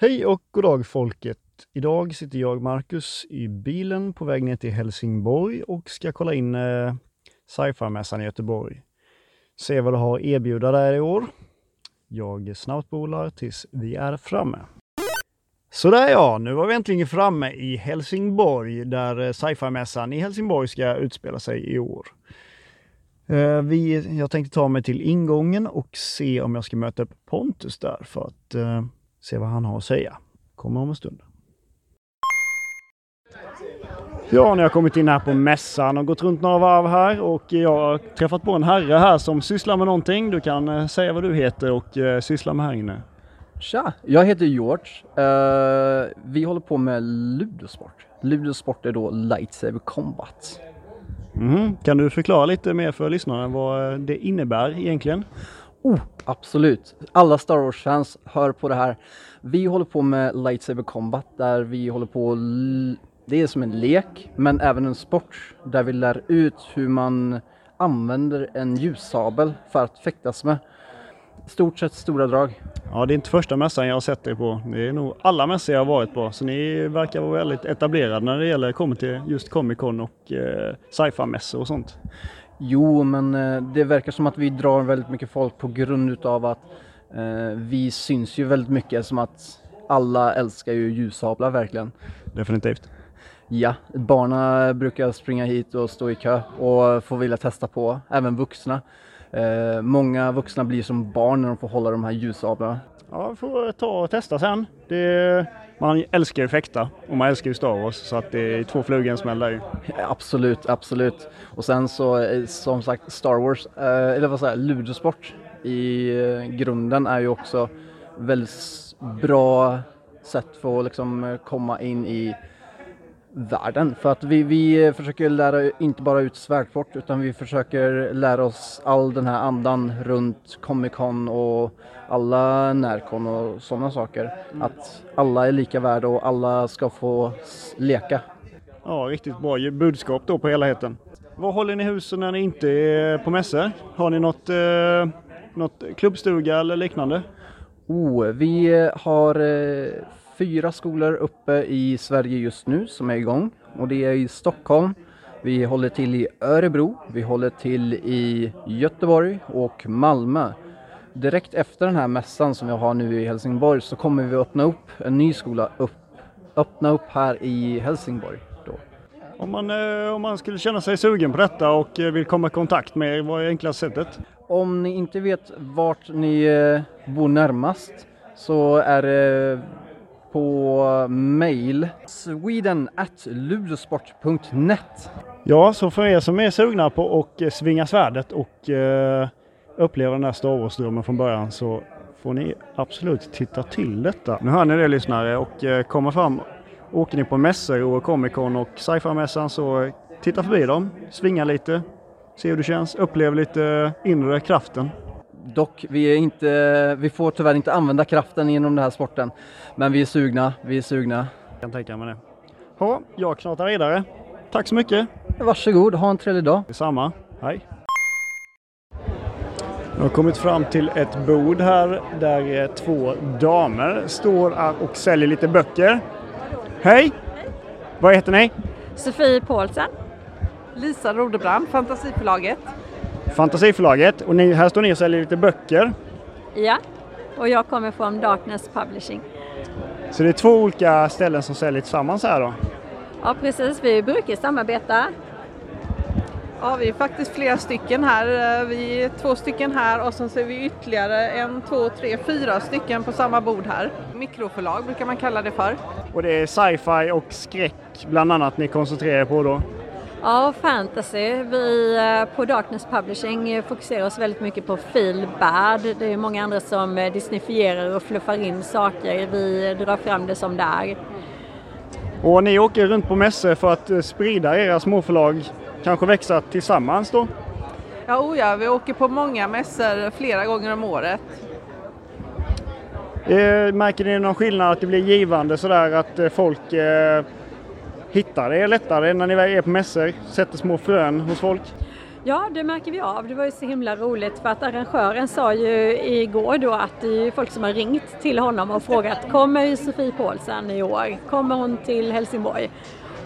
Hej och god dag folket! Idag sitter jag, Marcus, i bilen på väg ner till Helsingborg och ska kolla in eh, sci-fi-mässan i Göteborg. Se vad det har att erbjuda där i år. Jag snabbspolar tills vi är framme. Sådär ja, nu var vi äntligen framme i Helsingborg där eh, sci-fi-mässan i Helsingborg ska utspela sig i år. Eh, vi, jag tänkte ta mig till ingången och se om jag ska möta upp Pontus där för att eh, se vad han har att säga. Kommer om en stund. Ja, nu har jag kommit in här på mässan och gått runt några varv här och jag har träffat på en herre här som sysslar med någonting. Du kan eh, säga vad du heter och eh, sysslar med här inne. Tja, jag heter George. Uh, vi håller på med ludosport. Ludosport är då Lightsaber Combat. Mm. Kan du förklara lite mer för lyssnarna vad det innebär egentligen? Oh, absolut. Alla Star Wars-fans hör på det här. Vi håller på med Lightsaber Combat där vi håller på det är som en lek men även en sport där vi lär ut hur man använder en ljussabel för att fäktas med. Stort sett stora drag. Ja, det är inte första mässan jag har sett er på. Det är nog alla mässor jag har varit på. Så ni verkar vara väldigt etablerade när det gäller kommer till just Comic Con och eh, sci-fi mässor och sånt. Jo, men eh, det verkar som att vi drar väldigt mycket folk på grund utav att eh, vi syns ju väldigt mycket som att alla älskar ju ljussablar verkligen. Definitivt. Ja, barnen brukar springa hit och stå i kö och få vilja testa på, även vuxna. Eh, många vuxna blir som barn när de får hålla de här ljussablarna. Ja, vi får ta och testa sen. Det, man älskar ju fäkta och man älskar ju Star Wars så att det är två flugor i en smäll där ju. Absolut, absolut. Och sen så eh, som sagt Star Wars, eh, eller vad säger jag, ludosport i eh, grunden är ju också väldigt bra sätt för att liksom komma in i världen. För att vi, vi försöker lära inte bara ut svärdsport utan vi försöker lära oss all den här andan runt Comic Con och alla Närcon och sådana saker. Att alla är lika värda och alla ska få leka. Ja, riktigt bra budskap då på helheten. Vad håller ni husen när ni inte är på mässor? Har ni något, eh, något klubbstuga eller liknande? Oh, vi har eh, fyra skolor uppe i Sverige just nu som är igång och det är i Stockholm, vi håller till i Örebro, vi håller till i Göteborg och Malmö. Direkt efter den här mässan som vi har nu i Helsingborg så kommer vi öppna upp en ny skola upp, öppna upp här i Helsingborg. Då. Om man, eh, om man skulle känna sig sugen på detta och eh, vill komma i kontakt med er, vad är enklaste sättet? Om ni inte vet vart ni eh, bor närmast så är det på mail sweden ludosport.net. Ja, så för er som är sugna på att eh, svinga svärdet och eh, uppleva den där Star Wars-drömmen från början så får ni absolut titta till detta. Nu hör ni det lyssnare och eh, kommer fram, åker ni på mässor och Comic Con och sci-fi-mässan så titta förbi dem, svinga lite, se hur det känns, upplev lite inre kraften. Dock, vi, är inte, vi får tyvärr inte använda kraften inom den här sporten. Men vi är sugna, vi är sugna. Jag kan tänka mig det. Ja, jag knatar vidare. Tack så mycket! Varsågod, ha en trevlig dag! Detsamma, hej! Jag har kommit fram till ett bord här där två damer står och säljer lite böcker. Hej! Vad heter ni? Sofie Paulsen. Lisa Rodebrand, Fantasiförlaget. Fantasiförlaget och ni, här står ni och säljer lite böcker. Ja, och jag kommer från Darkness Publishing. Så det är två olika ställen som säljer tillsammans här då? Ja precis, vi brukar samarbeta. Ja, vi är faktiskt flera stycken här. Vi är två stycken här och sen ser vi ytterligare en, två, tre, fyra stycken på samma bord här. Mikroförlag brukar man kalla det för. Och det är sci-fi och skräck bland annat ni koncentrerar er på då? Ja, fantasy. Vi eh, på Darkness Publishing fokuserar oss väldigt mycket på feel bad. Det är många andra som eh, disneyfierar och fluffar in saker. Vi drar fram det som det är. Och ni åker runt på mässor för att eh, sprida era småförlag, kanske växa tillsammans då? Ja, oh ja, vi åker på många mässor flera gånger om året. märker ni någon skillnad att det blir givande sådär att folk hittar er lättare när ni är på mässor, sätter små frön hos folk? Ja, det märker vi av. Det var ju så himla roligt för att arrangören sa ju igår då att det är folk som har ringt till honom och frågat kommer Sofie Paulsen i år? Kommer hon till Helsingborg?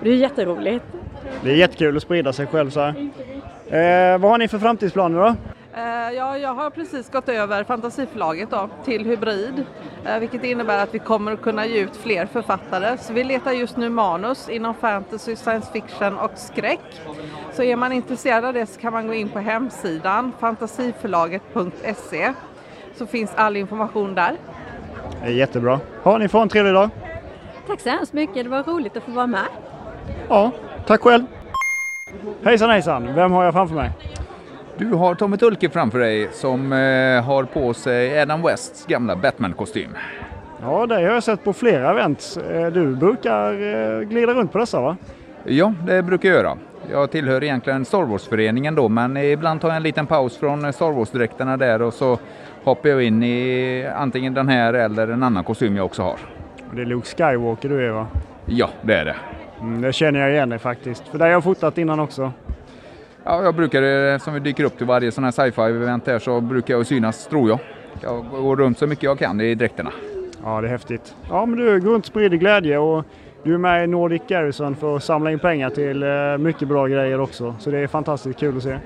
Det är jätteroligt. Det är jättekul att sprida sig själv så här. Eh, vad har ni för framtidsplaner då? Eh, ja, jag har precis gått över fantasiförlaget då, till hybrid, eh, vilket innebär att vi kommer att kunna ge ut fler författare. Så vi letar just nu manus inom fantasy, science fiction och skräck. Så är man intresserad av det så kan man gå in på hemsidan fantasiförlaget.se så finns all information där. Jättebra. Ha, ni får en trevlig dag. Tack så hemskt mycket, det var roligt att få vara med. Ja, tack själv. Hejsan hejsan, vem har jag framför mig? Du har Tommy Tulke framför dig som eh, har på sig Adam Wests gamla Batman-kostym. Ja, det har jag sett på flera events. Eh, du brukar eh, glida runt på dessa va? Ja, det brukar jag göra. Jag tillhör egentligen Star Wars-föreningen då, men ibland tar jag en liten paus från Star Wars-dräkterna där och så hoppar jag in i antingen den här eller en annan kostym jag också har. Det är Luke Skywalker du är va? Ja, det är det. Mm, det känner jag igen dig faktiskt, för det har jag fotat innan också. Ja, jag brukar, som vi dyker upp till varje sån här sci-fi-event här, så brukar jag synas, tror jag. Jag går runt så mycket jag kan i dräkterna. Ja, det är häftigt. Ja, men du går runt och sprider glädje och du är med i Nordic Garrison för att samla in pengar till eh, mycket bra grejer också. Så det är fantastiskt kul att se.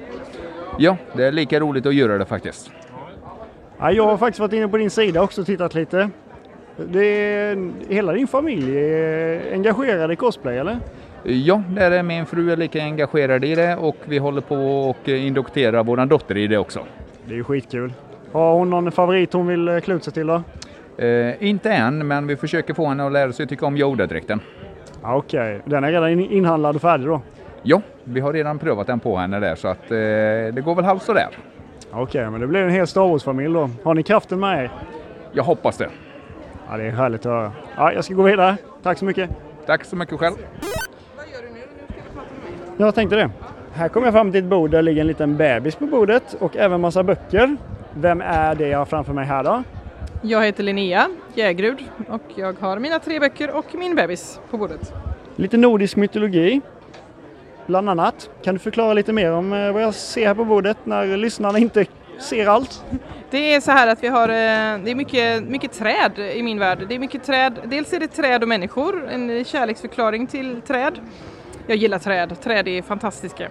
Ja, det är lika roligt att göra det faktiskt. Ja, jag har faktiskt varit inne på din sida också och tittat lite. Det är, hela din familj är engagerad i cosplay, eller? Ja, där är min fru är lika engagerad i det och vi håller på och indokterar vår dotter i det också. Det är ju skitkul. Har hon någon favorit hon vill eh, klä ut sig till då? Eh, inte än, men vi försöker få henne att lära sig tycka om Yoda-dräkten. Ja, Okej, den är redan in- inhandlad och färdig då? Ja, vi har redan prövat den på henne där så att eh, det går väl halvt sådär. Okej, men det blir en hel Star Wars-familj då. Har ni kraften med er? Jag hoppas det. Ja, det är härligt att höra. Ja, jag ska gå vidare. Tack så mycket. Tack så mycket själv. Jag tänkte det. Här kommer jag fram till ett bord där ligger en liten bebis på bordet och även massa böcker. Vem är det jag har framför mig här då? Jag heter Linnea Jägrud och jag har mina tre böcker och min bebis på bordet. Lite nordisk mytologi. Bland annat. Kan du förklara lite mer om eh, vad jag ser här på bordet när lyssnarna inte ser allt? Det är så här att vi har, eh, det är mycket, mycket träd i min värld. Det är mycket träd, dels är det träd och människor, en kärleksförklaring till träd. Jag gillar träd, träd är fantastiska.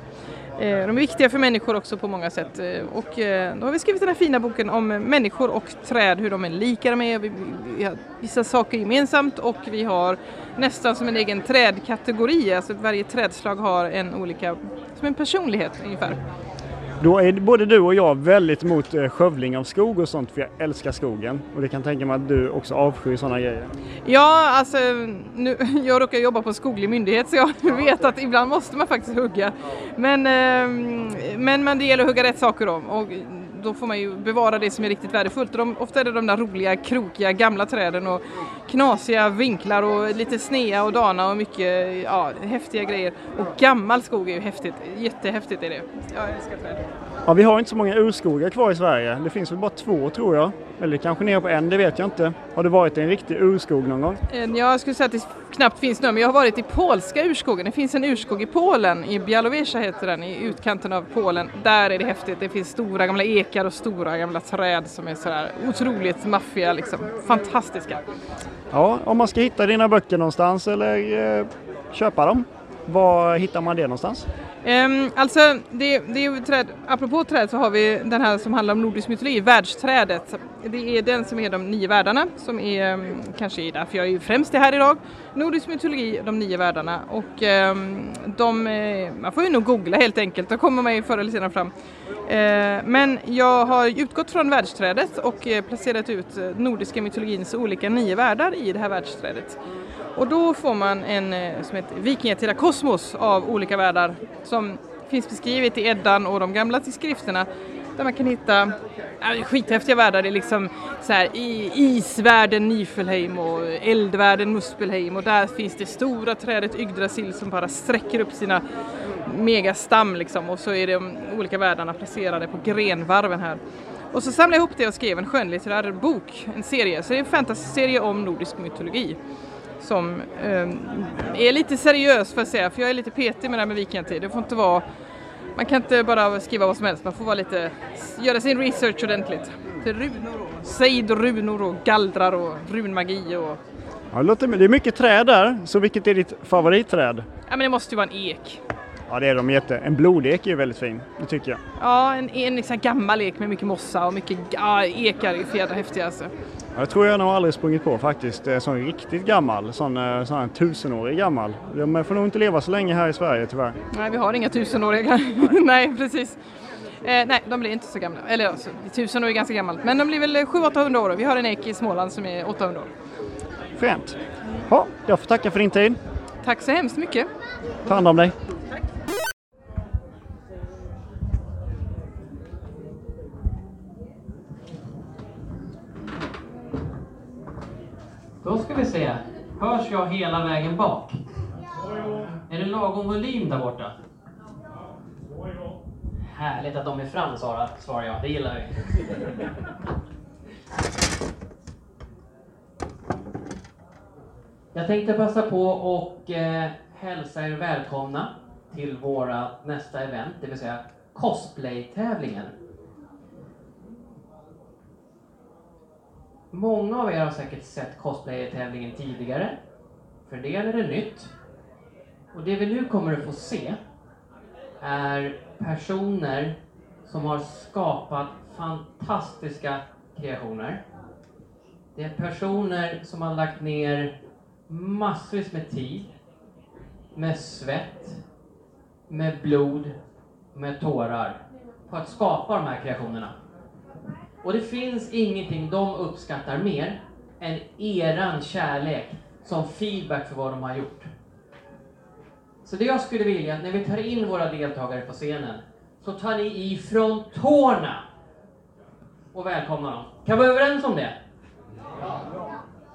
Eh, de är viktiga för människor också på många sätt. Eh, och eh, då har vi skrivit den här fina boken om människor och träd, hur de är lika med. Vi, vi har vissa saker gemensamt och vi har nästan som en egen trädkategori. Alltså varje trädslag har en olika, som en personlighet ungefär. Då är både du och jag väldigt emot eh, skövling av skog och sånt för jag älskar skogen. Och det kan tänka mig att du också avskyr sådana grejer. Ja, alltså nu, jag råkar jobba på en skoglig myndighet så jag vet att ibland måste man faktiskt hugga. Men, ehm, men, men det gäller att hugga rätt saker om och då får man ju bevara det som är riktigt värdefullt. De, ofta är det de där roliga, krokiga, gamla träden och knasiga vinklar och lite snea och dana och mycket ja, häftiga grejer. Och gammal skog är ju häftigt, jättehäftigt är det. Jag älskar träd. Ja, vi har inte så många urskogar kvar i Sverige. Det finns väl bara två tror jag. Eller kanske ner på en, det vet jag inte. Har du varit i en riktig urskog någon gång? Eh, Jag skulle säga att det knappt finns någon, men jag har varit i polska urskogen. Det finns en urskog i Polen, i Białowieża heter den, i utkanten av Polen. Där är det häftigt. Det finns stora gamla ekar och stora gamla träd som är sådär otroligt maffiga, liksom. fantastiska. Ja, om man ska hitta dina böcker någonstans eller eh, köpa dem. Var hittar man det någonstans? Um, alltså, det, det är ju träd, apropå träd så har vi den här som handlar om nordisk mytologi, världsträdet. Det är den som är de nio världarna, som är um, kanske är därför jag är främst är här idag. Nordisk mytologi, de nio världarna och um, de, eh, man får ju nog googla helt enkelt, då kommer man ju förr eller senare fram. Uh, men jag har utgått från världsträdet och eh, placerat ut nordiska mytologins olika nio världar i det här världsträdet. Och då får man en eh, som heter Vikingatida kosmos av olika världar som finns beskrivet i Eddan och de gamla skrifterna där man kan hitta äh, skithäftiga världar. Det är liksom så här, i isvärlden Nifelheim och eldvärlden Muspelheim och där finns det stora trädet Yggdrasil som bara sträcker upp sina megastam liksom och så är de olika världarna placerade på grenvarven här. Och så samlade jag ihop det och skrev en skönlitterär bok, en serie, så det är en fantasyserie om nordisk mytologi som eh, är lite seriös får jag säga, för jag är lite petig med det här med vikingatid. Det får inte vara Man kan inte bara skriva vad som helst, man får vara lite, göra sin research ordentligt. Är runor och sejdrunor och gallrar och runmagi och Ja, det, låter, det är mycket träd där, så vilket är ditt favoritträd? Ja men det måste ju vara en ek. Ja, det är de jätte. En blodek är ju väldigt fin, det tycker jag. Ja, en, en liksom gammal ek med mycket mossa och mycket ja, ekar är för jävla häftiga alltså. Ja, det tror jag nog aldrig sprungit på faktiskt. Det är sån riktigt gammal, sån, eh, sån här tusenårig gammal. De får nog inte leva så länge här i Sverige tyvärr. Nej, vi har inga tusenåriga. nej, precis. Eh, nej, de blir inte så gamla. Eller alltså, tusen år är ganska gammalt, men de blir väl 700-800 år. Vi har en ek i Småland som är 800 år. Fränt. Ja, jag får tacka för din tid. Tack så hemskt mycket. Ta hand om dig. Då ska vi se. Hörs jag hela vägen bak? Är det lagom volym där borta? Härligt att de är fram, Sara, svarar jag. Det gillar vi. Jag tänkte passa på och eh, hälsa er välkomna till våra nästa event, det vill säga cosplay-tävlingen. Många av er har säkert sett cosplayer-tävlingen tidigare. För det är det nytt. Och det vi nu kommer att få se är personer som har skapat fantastiska kreationer. Det är personer som har lagt ner massvis med tid, med svett, med blod, med tårar på att skapa de här kreationerna. Och det finns ingenting de uppskattar mer än eran kärlek som feedback för vad de har gjort. Så det jag skulle vilja, att när vi tar in våra deltagare på scenen, så tar ni ifrån tårna och välkomnar dem. Kan vi vara överens om det?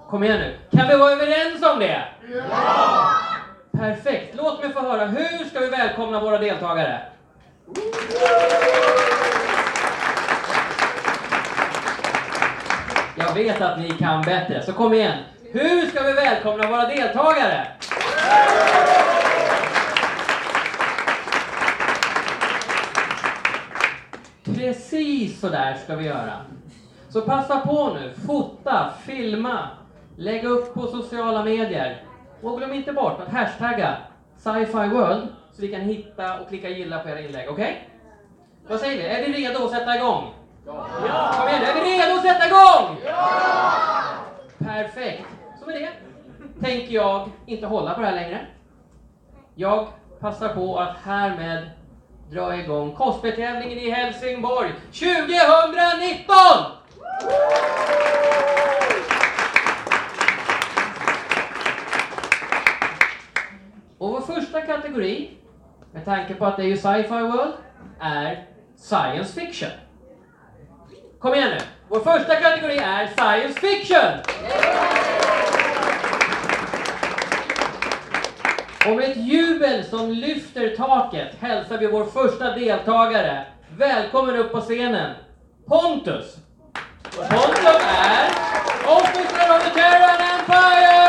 Kom igen nu. Kan vi vara överens om det? Ja! Perfekt. Låt mig få höra, hur ska vi välkomna våra deltagare? Jag vet att ni kan bättre, så kom igen. Hur ska vi välkomna våra deltagare? Precis så där ska vi göra. Så passa på nu, fota, filma, lägg upp på sociala medier. Och glöm inte bort att hashtagga sci-fi world så vi kan hitta och klicka gilla på era inlägg, okej? Okay? Vad säger vi? Är vi redo att sätta igång? Ja! Kom igen, är vi redo att sätta igång? Ja! Perfekt. Så med det tänker jag inte hålla på det här längre. Jag passar på att härmed dra igång cosplaytävlingen i Helsingborg 2019! Och vår första kategori, med tanke på att det är ju sci-fi world, är science fiction. Kom igen nu! Vår första kategori är science fiction! Och med ett jubel som lyfter taket hälsar vi vår första deltagare. Välkommen upp på scenen, Pontus! Pontus är Officer of the Terran Empire!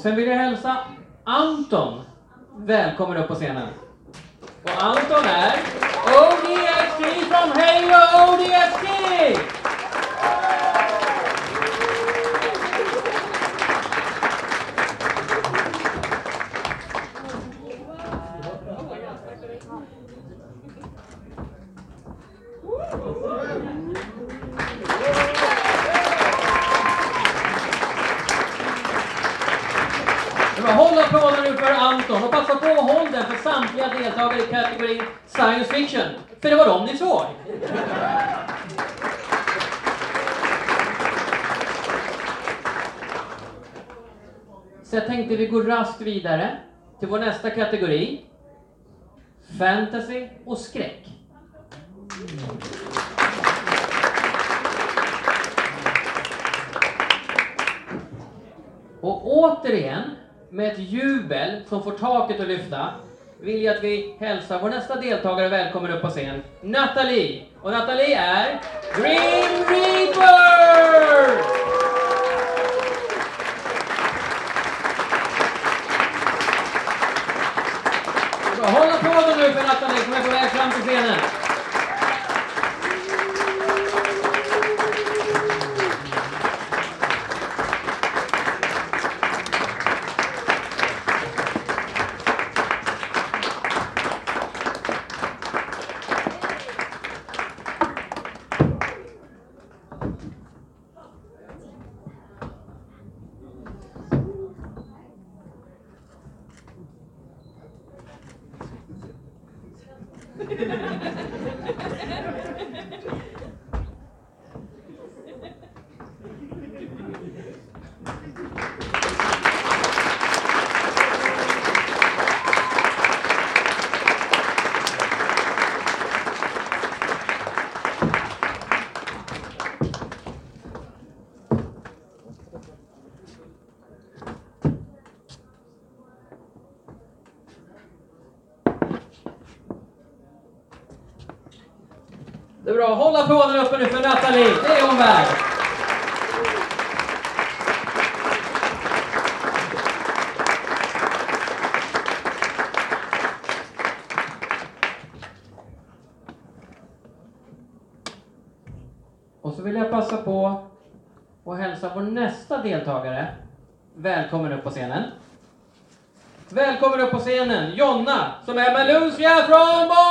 Och sen vill jag hälsa Anton välkommen upp på scenen. Och Anton är ODST från Halo ODST! Raskt vidare till vår nästa kategori. fantasy och skräck. Och återigen, med ett jubel som får taket att lyfta, vill jag att vi hälsar vår nästa deltagare välkommen upp på scen, Nathalie. Och Nathalie är Grim Reaper! Bra, Håll applåden nu för Nathalie som är på väg fram till scenen. Det är bra. Håll applåden uppe nu för Nathalie. Det är hon värd. Och så vill jag passa på att hälsa vår nästa deltagare välkommen upp på scenen. Välkommen upp på scenen, Jonna, som är med Lucia från Borg!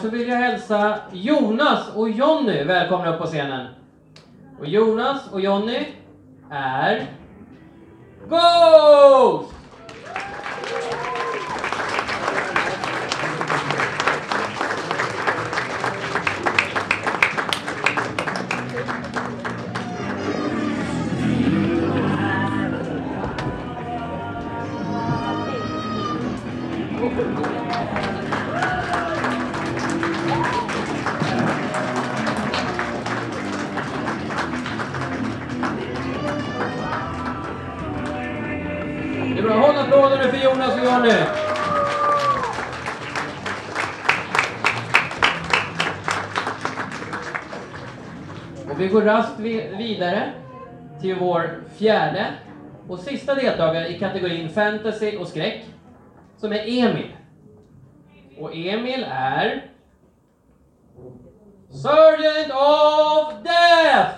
Så vill jag hälsa Jonas och Jonny välkomna upp på scenen. Och Jonas och Jonny är går raskt vidare till vår fjärde och sista deltagare i kategorin fantasy och skräck, som är Emil. Och Emil är... Sergeant of Death!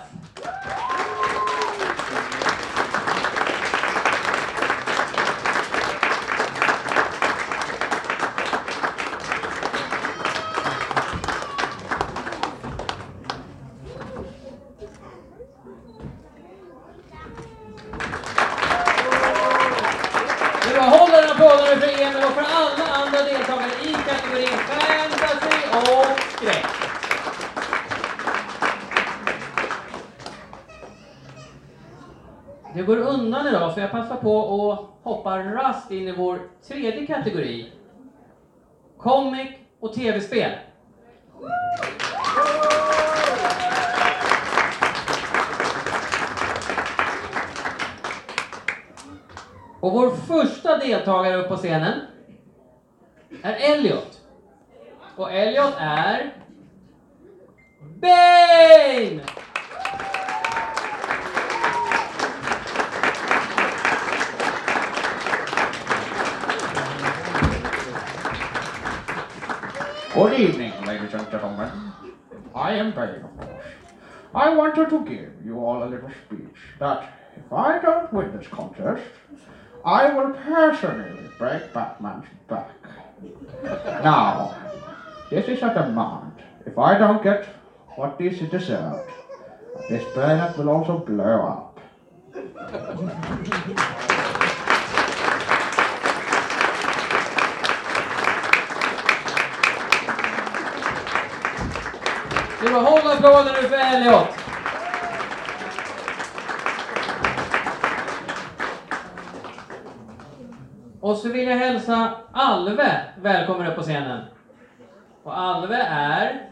Skräck. Det går undan idag så jag passar på att hoppa rast in i vår tredje kategori. Comic och tv-spel. Och vår första deltagare upp på scenen är Elliot. Och Elliot är... Bane! Good evening, ladies and gentlemen. I am Bane, of course. I wanted to give you all a little speech that if I don't win this contest, I will personally break Batman's back. Now, this is a demand. If I don't get what is deserved, this planet will also blow up. Vi får hålla applåden nu för Elliot. Och så vill jag hälsa Alve välkommen upp på scenen. Och Alve är...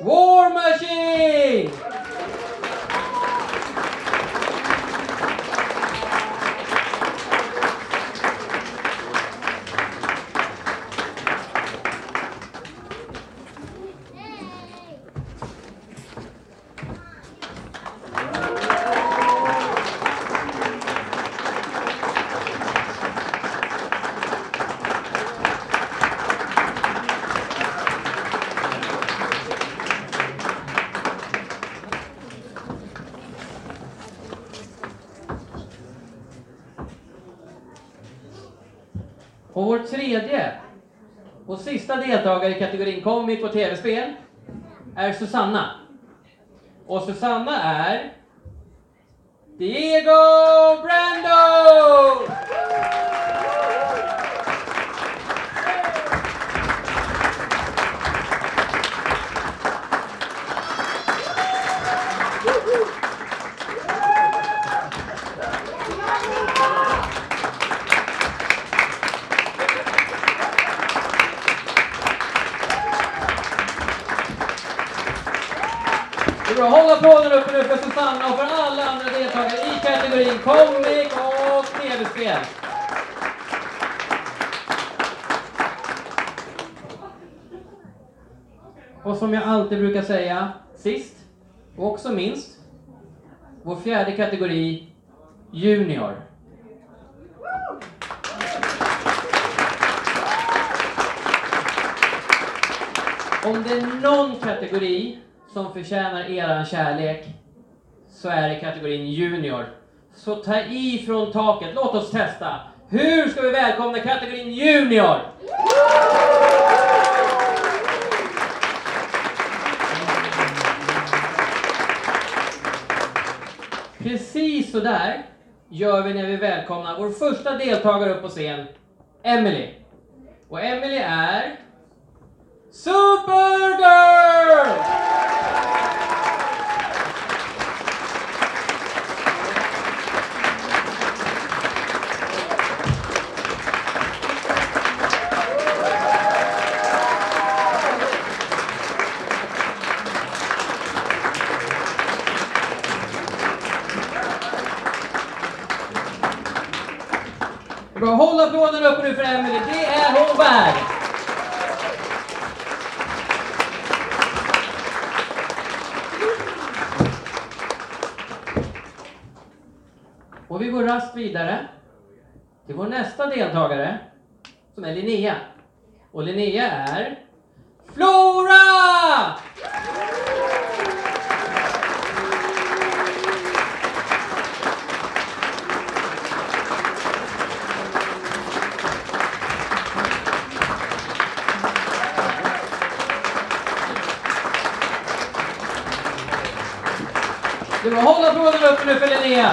War Machine! Och vår tredje och sista deltagare i kategorin komik och tv-spel är Susanna. Och Susanna är Diego Brando! Jättebra. Håll applåden uppe nu för Susanna och för alla andra deltagare i kategorin komik och tv-spel. Och som jag alltid brukar säga, sist och också minst, vår fjärde kategori, Junior. Om det är någon kategori som förtjänar eran kärlek så är det kategorin Junior. Så ta i från taket, låt oss testa. Hur ska vi välkomna kategorin Junior? Precis så där gör vi när vi välkomnar vår första deltagare upp på scen, Emily. Och Emily är Supergirl! Bra, håll applåden uppe nu för Emily. Det är hon värd. Och vi går raskt vidare till vår nästa deltagare som är Linnea. Och Linnea är Flora! Det var håll applåden uppe nu för Linnea.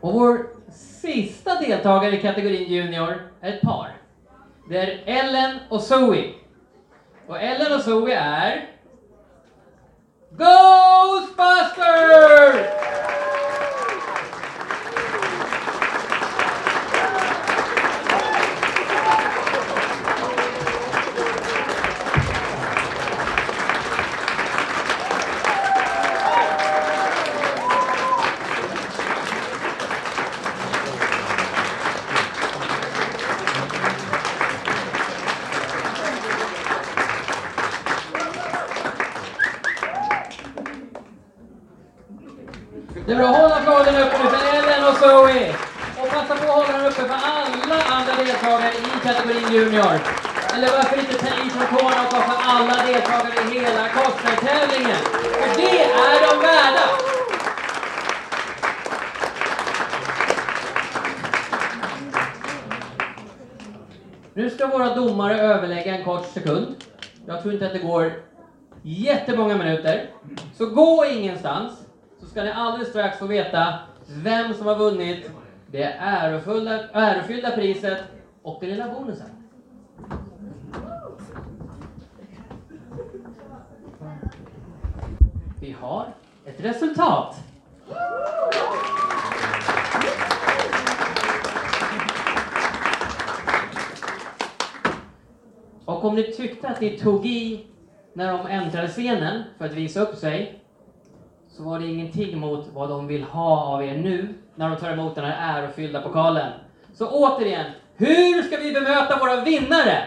Och vår sista deltagare i kategorin Junior är ett par. Det är Ellen och Zoe. Och Ellen och Zoe är Ghostbusters! Tror inte att det går jättemånga minuter. Så gå ingenstans, så ska ni alldeles strax få veta vem som har vunnit det ärofulla, ärofyllda priset och den lilla bonusen. Vi har ett resultat. Om ni tyckte att ni tog i när de äntrade scenen för att visa upp sig, så var det ingenting mot vad de vill ha av er nu, när de tar emot den här ärofyllda pokalen. Så återigen, hur ska vi bemöta våra vinnare?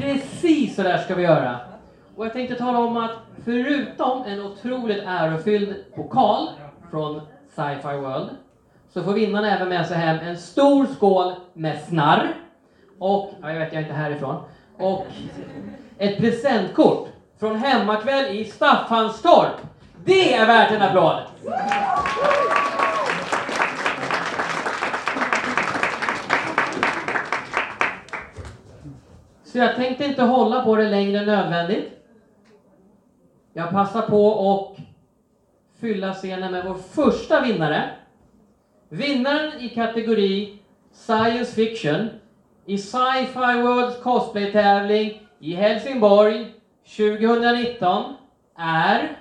Precis så där ska vi göra. Och jag tänkte tala om att förutom en otroligt ärofylld pokal från Sci-Fi World så får vinnarna även med sig hem en stor skål med snarr och, ja, jag vet, jag är inte härifrån, och ett presentkort från Hemmakväll i Staffanstorp. Det är värt en applåd! Så jag tänkte inte hålla på det längre än nödvändigt. Jag passar på att fylla scenen med vår första vinnare. Vinnaren i kategori Science Fiction i Sci-Fi Worlds cosplay-tävling i Helsingborg 2019 är...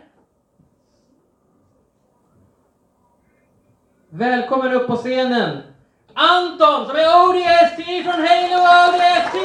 Välkommen upp på scenen! Anton som är ODST från Halo ODST!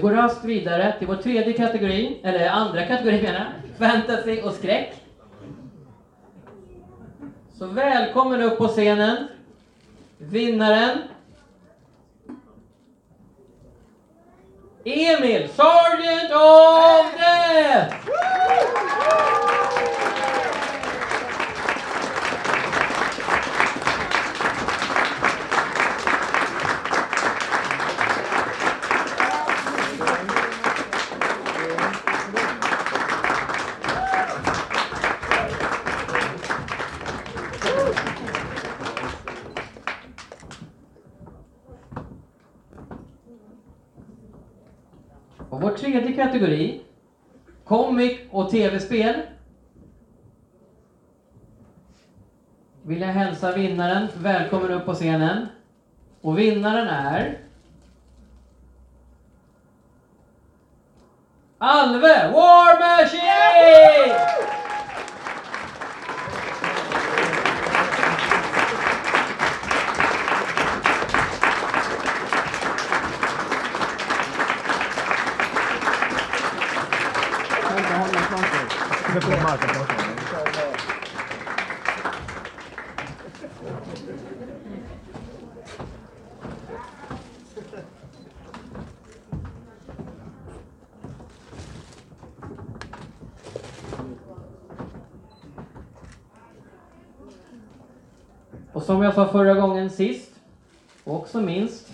Går raskt vidare till vår tredje kategori, eller andra kategori menar jag, fantasy och skräck. Så välkommen upp på scenen, vinnaren Emil, Sergeant of Death! Kategori, comic och tv-spel, vill jag hälsa vinnaren välkommen upp på scenen. Och vinnaren är... Alve War Machine! Och som jag sa förra gången sist, och också minst,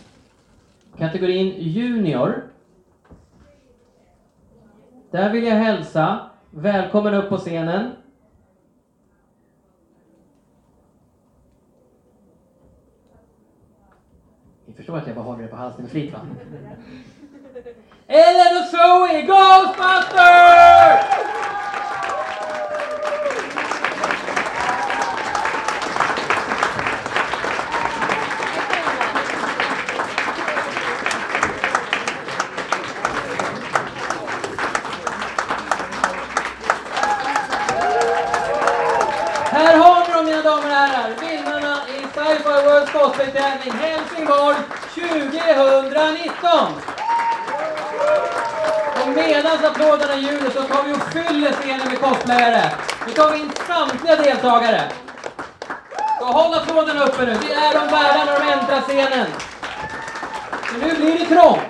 kategorin Junior. Där vill jag hälsa, välkommen upp på scenen. Ni förstår att jag bara håller det på halsen med flit va? Ellen och Zoe, Ghostbusters! damer och herrar, vinnarna i Sci-Fi World Cosplay-tävling Helsingborg 2019! Och medan applåderna ljuder så tar vi och fyller scenen med cosplayare. Nu tar vi in samtliga deltagare. Så håll applåderna uppe nu, det är de värda när de äntrar scenen. Men nu blir det trångt.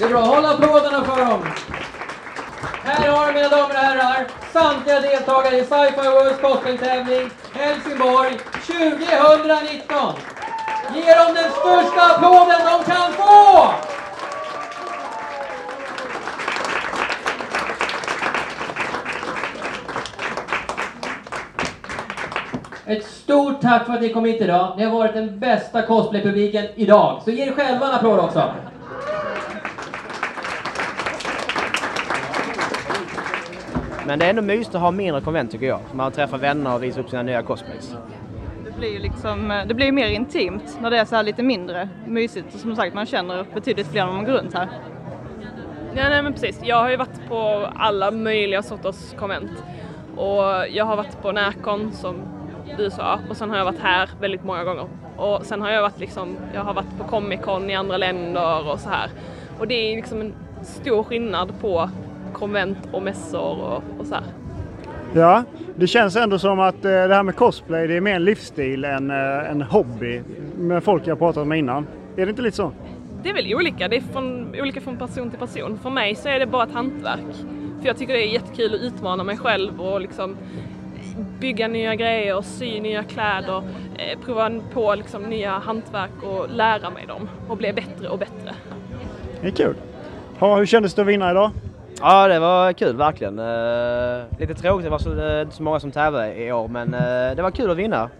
Det är bra, håll applåderna för dem. Här har ni mina damer och herrar samtliga deltagare i Sci-Fi Worlds cosplaytävling Helsingborg 2019. Ge dem den största applåden de kan få! Ett stort tack för att ni kom hit idag. Ni har varit den bästa cosplaypubliken idag. Så ge er själva en applåd också. Men det är ändå mysigt att ha mindre konvent tycker jag. Man träffar vänner och visar upp sina nya cosplays. Det blir ju liksom, det blir mer intimt när det är så här lite mindre mysigt. Och som sagt, man känner betydligt fler när man går runt här. Ja, nej men precis. Jag har ju varit på alla möjliga sorters konvent. Och jag har varit på Närcon som du sa och sen har jag varit här väldigt många gånger. Och sen har jag varit liksom, jag har varit på Comic Con i andra länder och så här. Och det är liksom en stor skillnad på konvent och mässor och, och så här. Ja, det känns ändå som att eh, det här med cosplay det är mer en livsstil än eh, en hobby med folk jag pratat med innan. Är det inte lite så? Det är väl olika, det är från, olika från person till person. För mig så är det bara ett hantverk. För jag tycker det är jättekul att utmana mig själv och liksom bygga nya grejer, sy nya kläder, eh, prova på liksom nya hantverk och lära mig dem och bli bättre och bättre. Det är kul. Ja, hur kändes det att vinna idag? Ja, det var kul verkligen. Eh, lite tråkigt, det var så, eh, inte så många som tävlade i år, men eh, det var kul att vinna.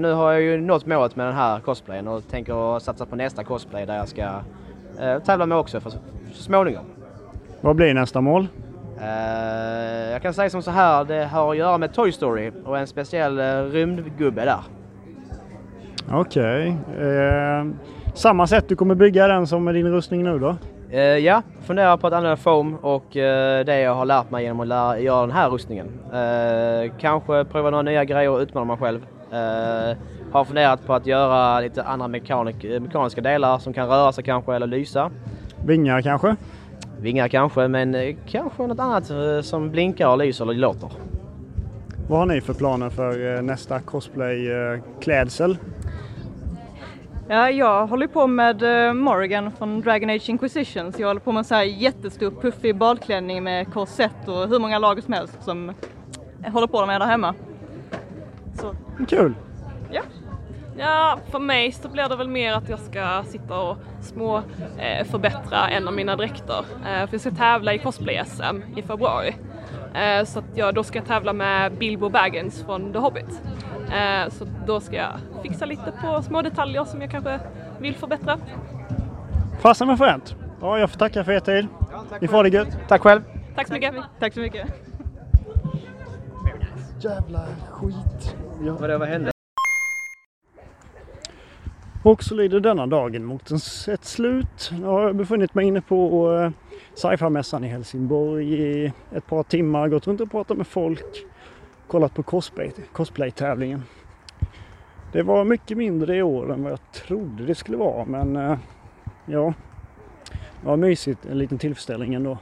Nu har jag ju nått målet med den här cosplayen och tänker satsa på nästa cosplay där jag ska tävla med också för, småningom. Vad blir nästa mål? Jag kan säga som så här, det har att göra med Toy Story och en speciell rymdgubbe där. Okej. Eh, samma sätt du kommer bygga den som med din rustning nu då? Eh, ja, funderar på att använda foam och eh, det jag har lärt mig genom att lära, göra den här rustningen. Eh, kanske prova några nya grejer och utmana mig själv. Har funderat på att göra lite andra mekanik, mekaniska delar som kan röra sig kanske eller lysa. Vingar kanske? Vingar kanske, men kanske något annat som blinkar och lyser eller låter. Vad har ni för planer för nästa cosplay-klädsel? Ja, jag håller på med eh, Morgan från Dragon Age Inquisition. Så jag håller på med en så här jättestor puffig badklänning med korsett och hur många lager som helst som jag håller på med där hemma. Så. Kul! Ja. Ja, för mig så blir det väl mer att jag ska sitta och små eh, förbättra en av mina dräkter. Eh, för jag ska tävla i cosplay-SM i februari. Eh, så att jag då ska tävla med Bilbo Baggins från The Hobbit. Eh, så då ska jag fixa lite på små detaljer som jag kanske vill förbättra. Fasen vad fränt! Ja, jag får tacka för er tid. Ni får ha det gött. Tack själv! Tack så mycket! Tack så mycket! Jävla skit! Ja. Vadå, vad hände? Och så lider denna dagen mot en, ett slut. Jag har befunnit mig inne på uh, sci-fi-mässan i Helsingborg i ett par timmar, gått runt och pratat med folk, kollat på cosplay, cosplay-tävlingen. Det var mycket mindre i år än vad jag trodde det skulle vara men eh, ja, det var mysigt, en liten tillställning ändå.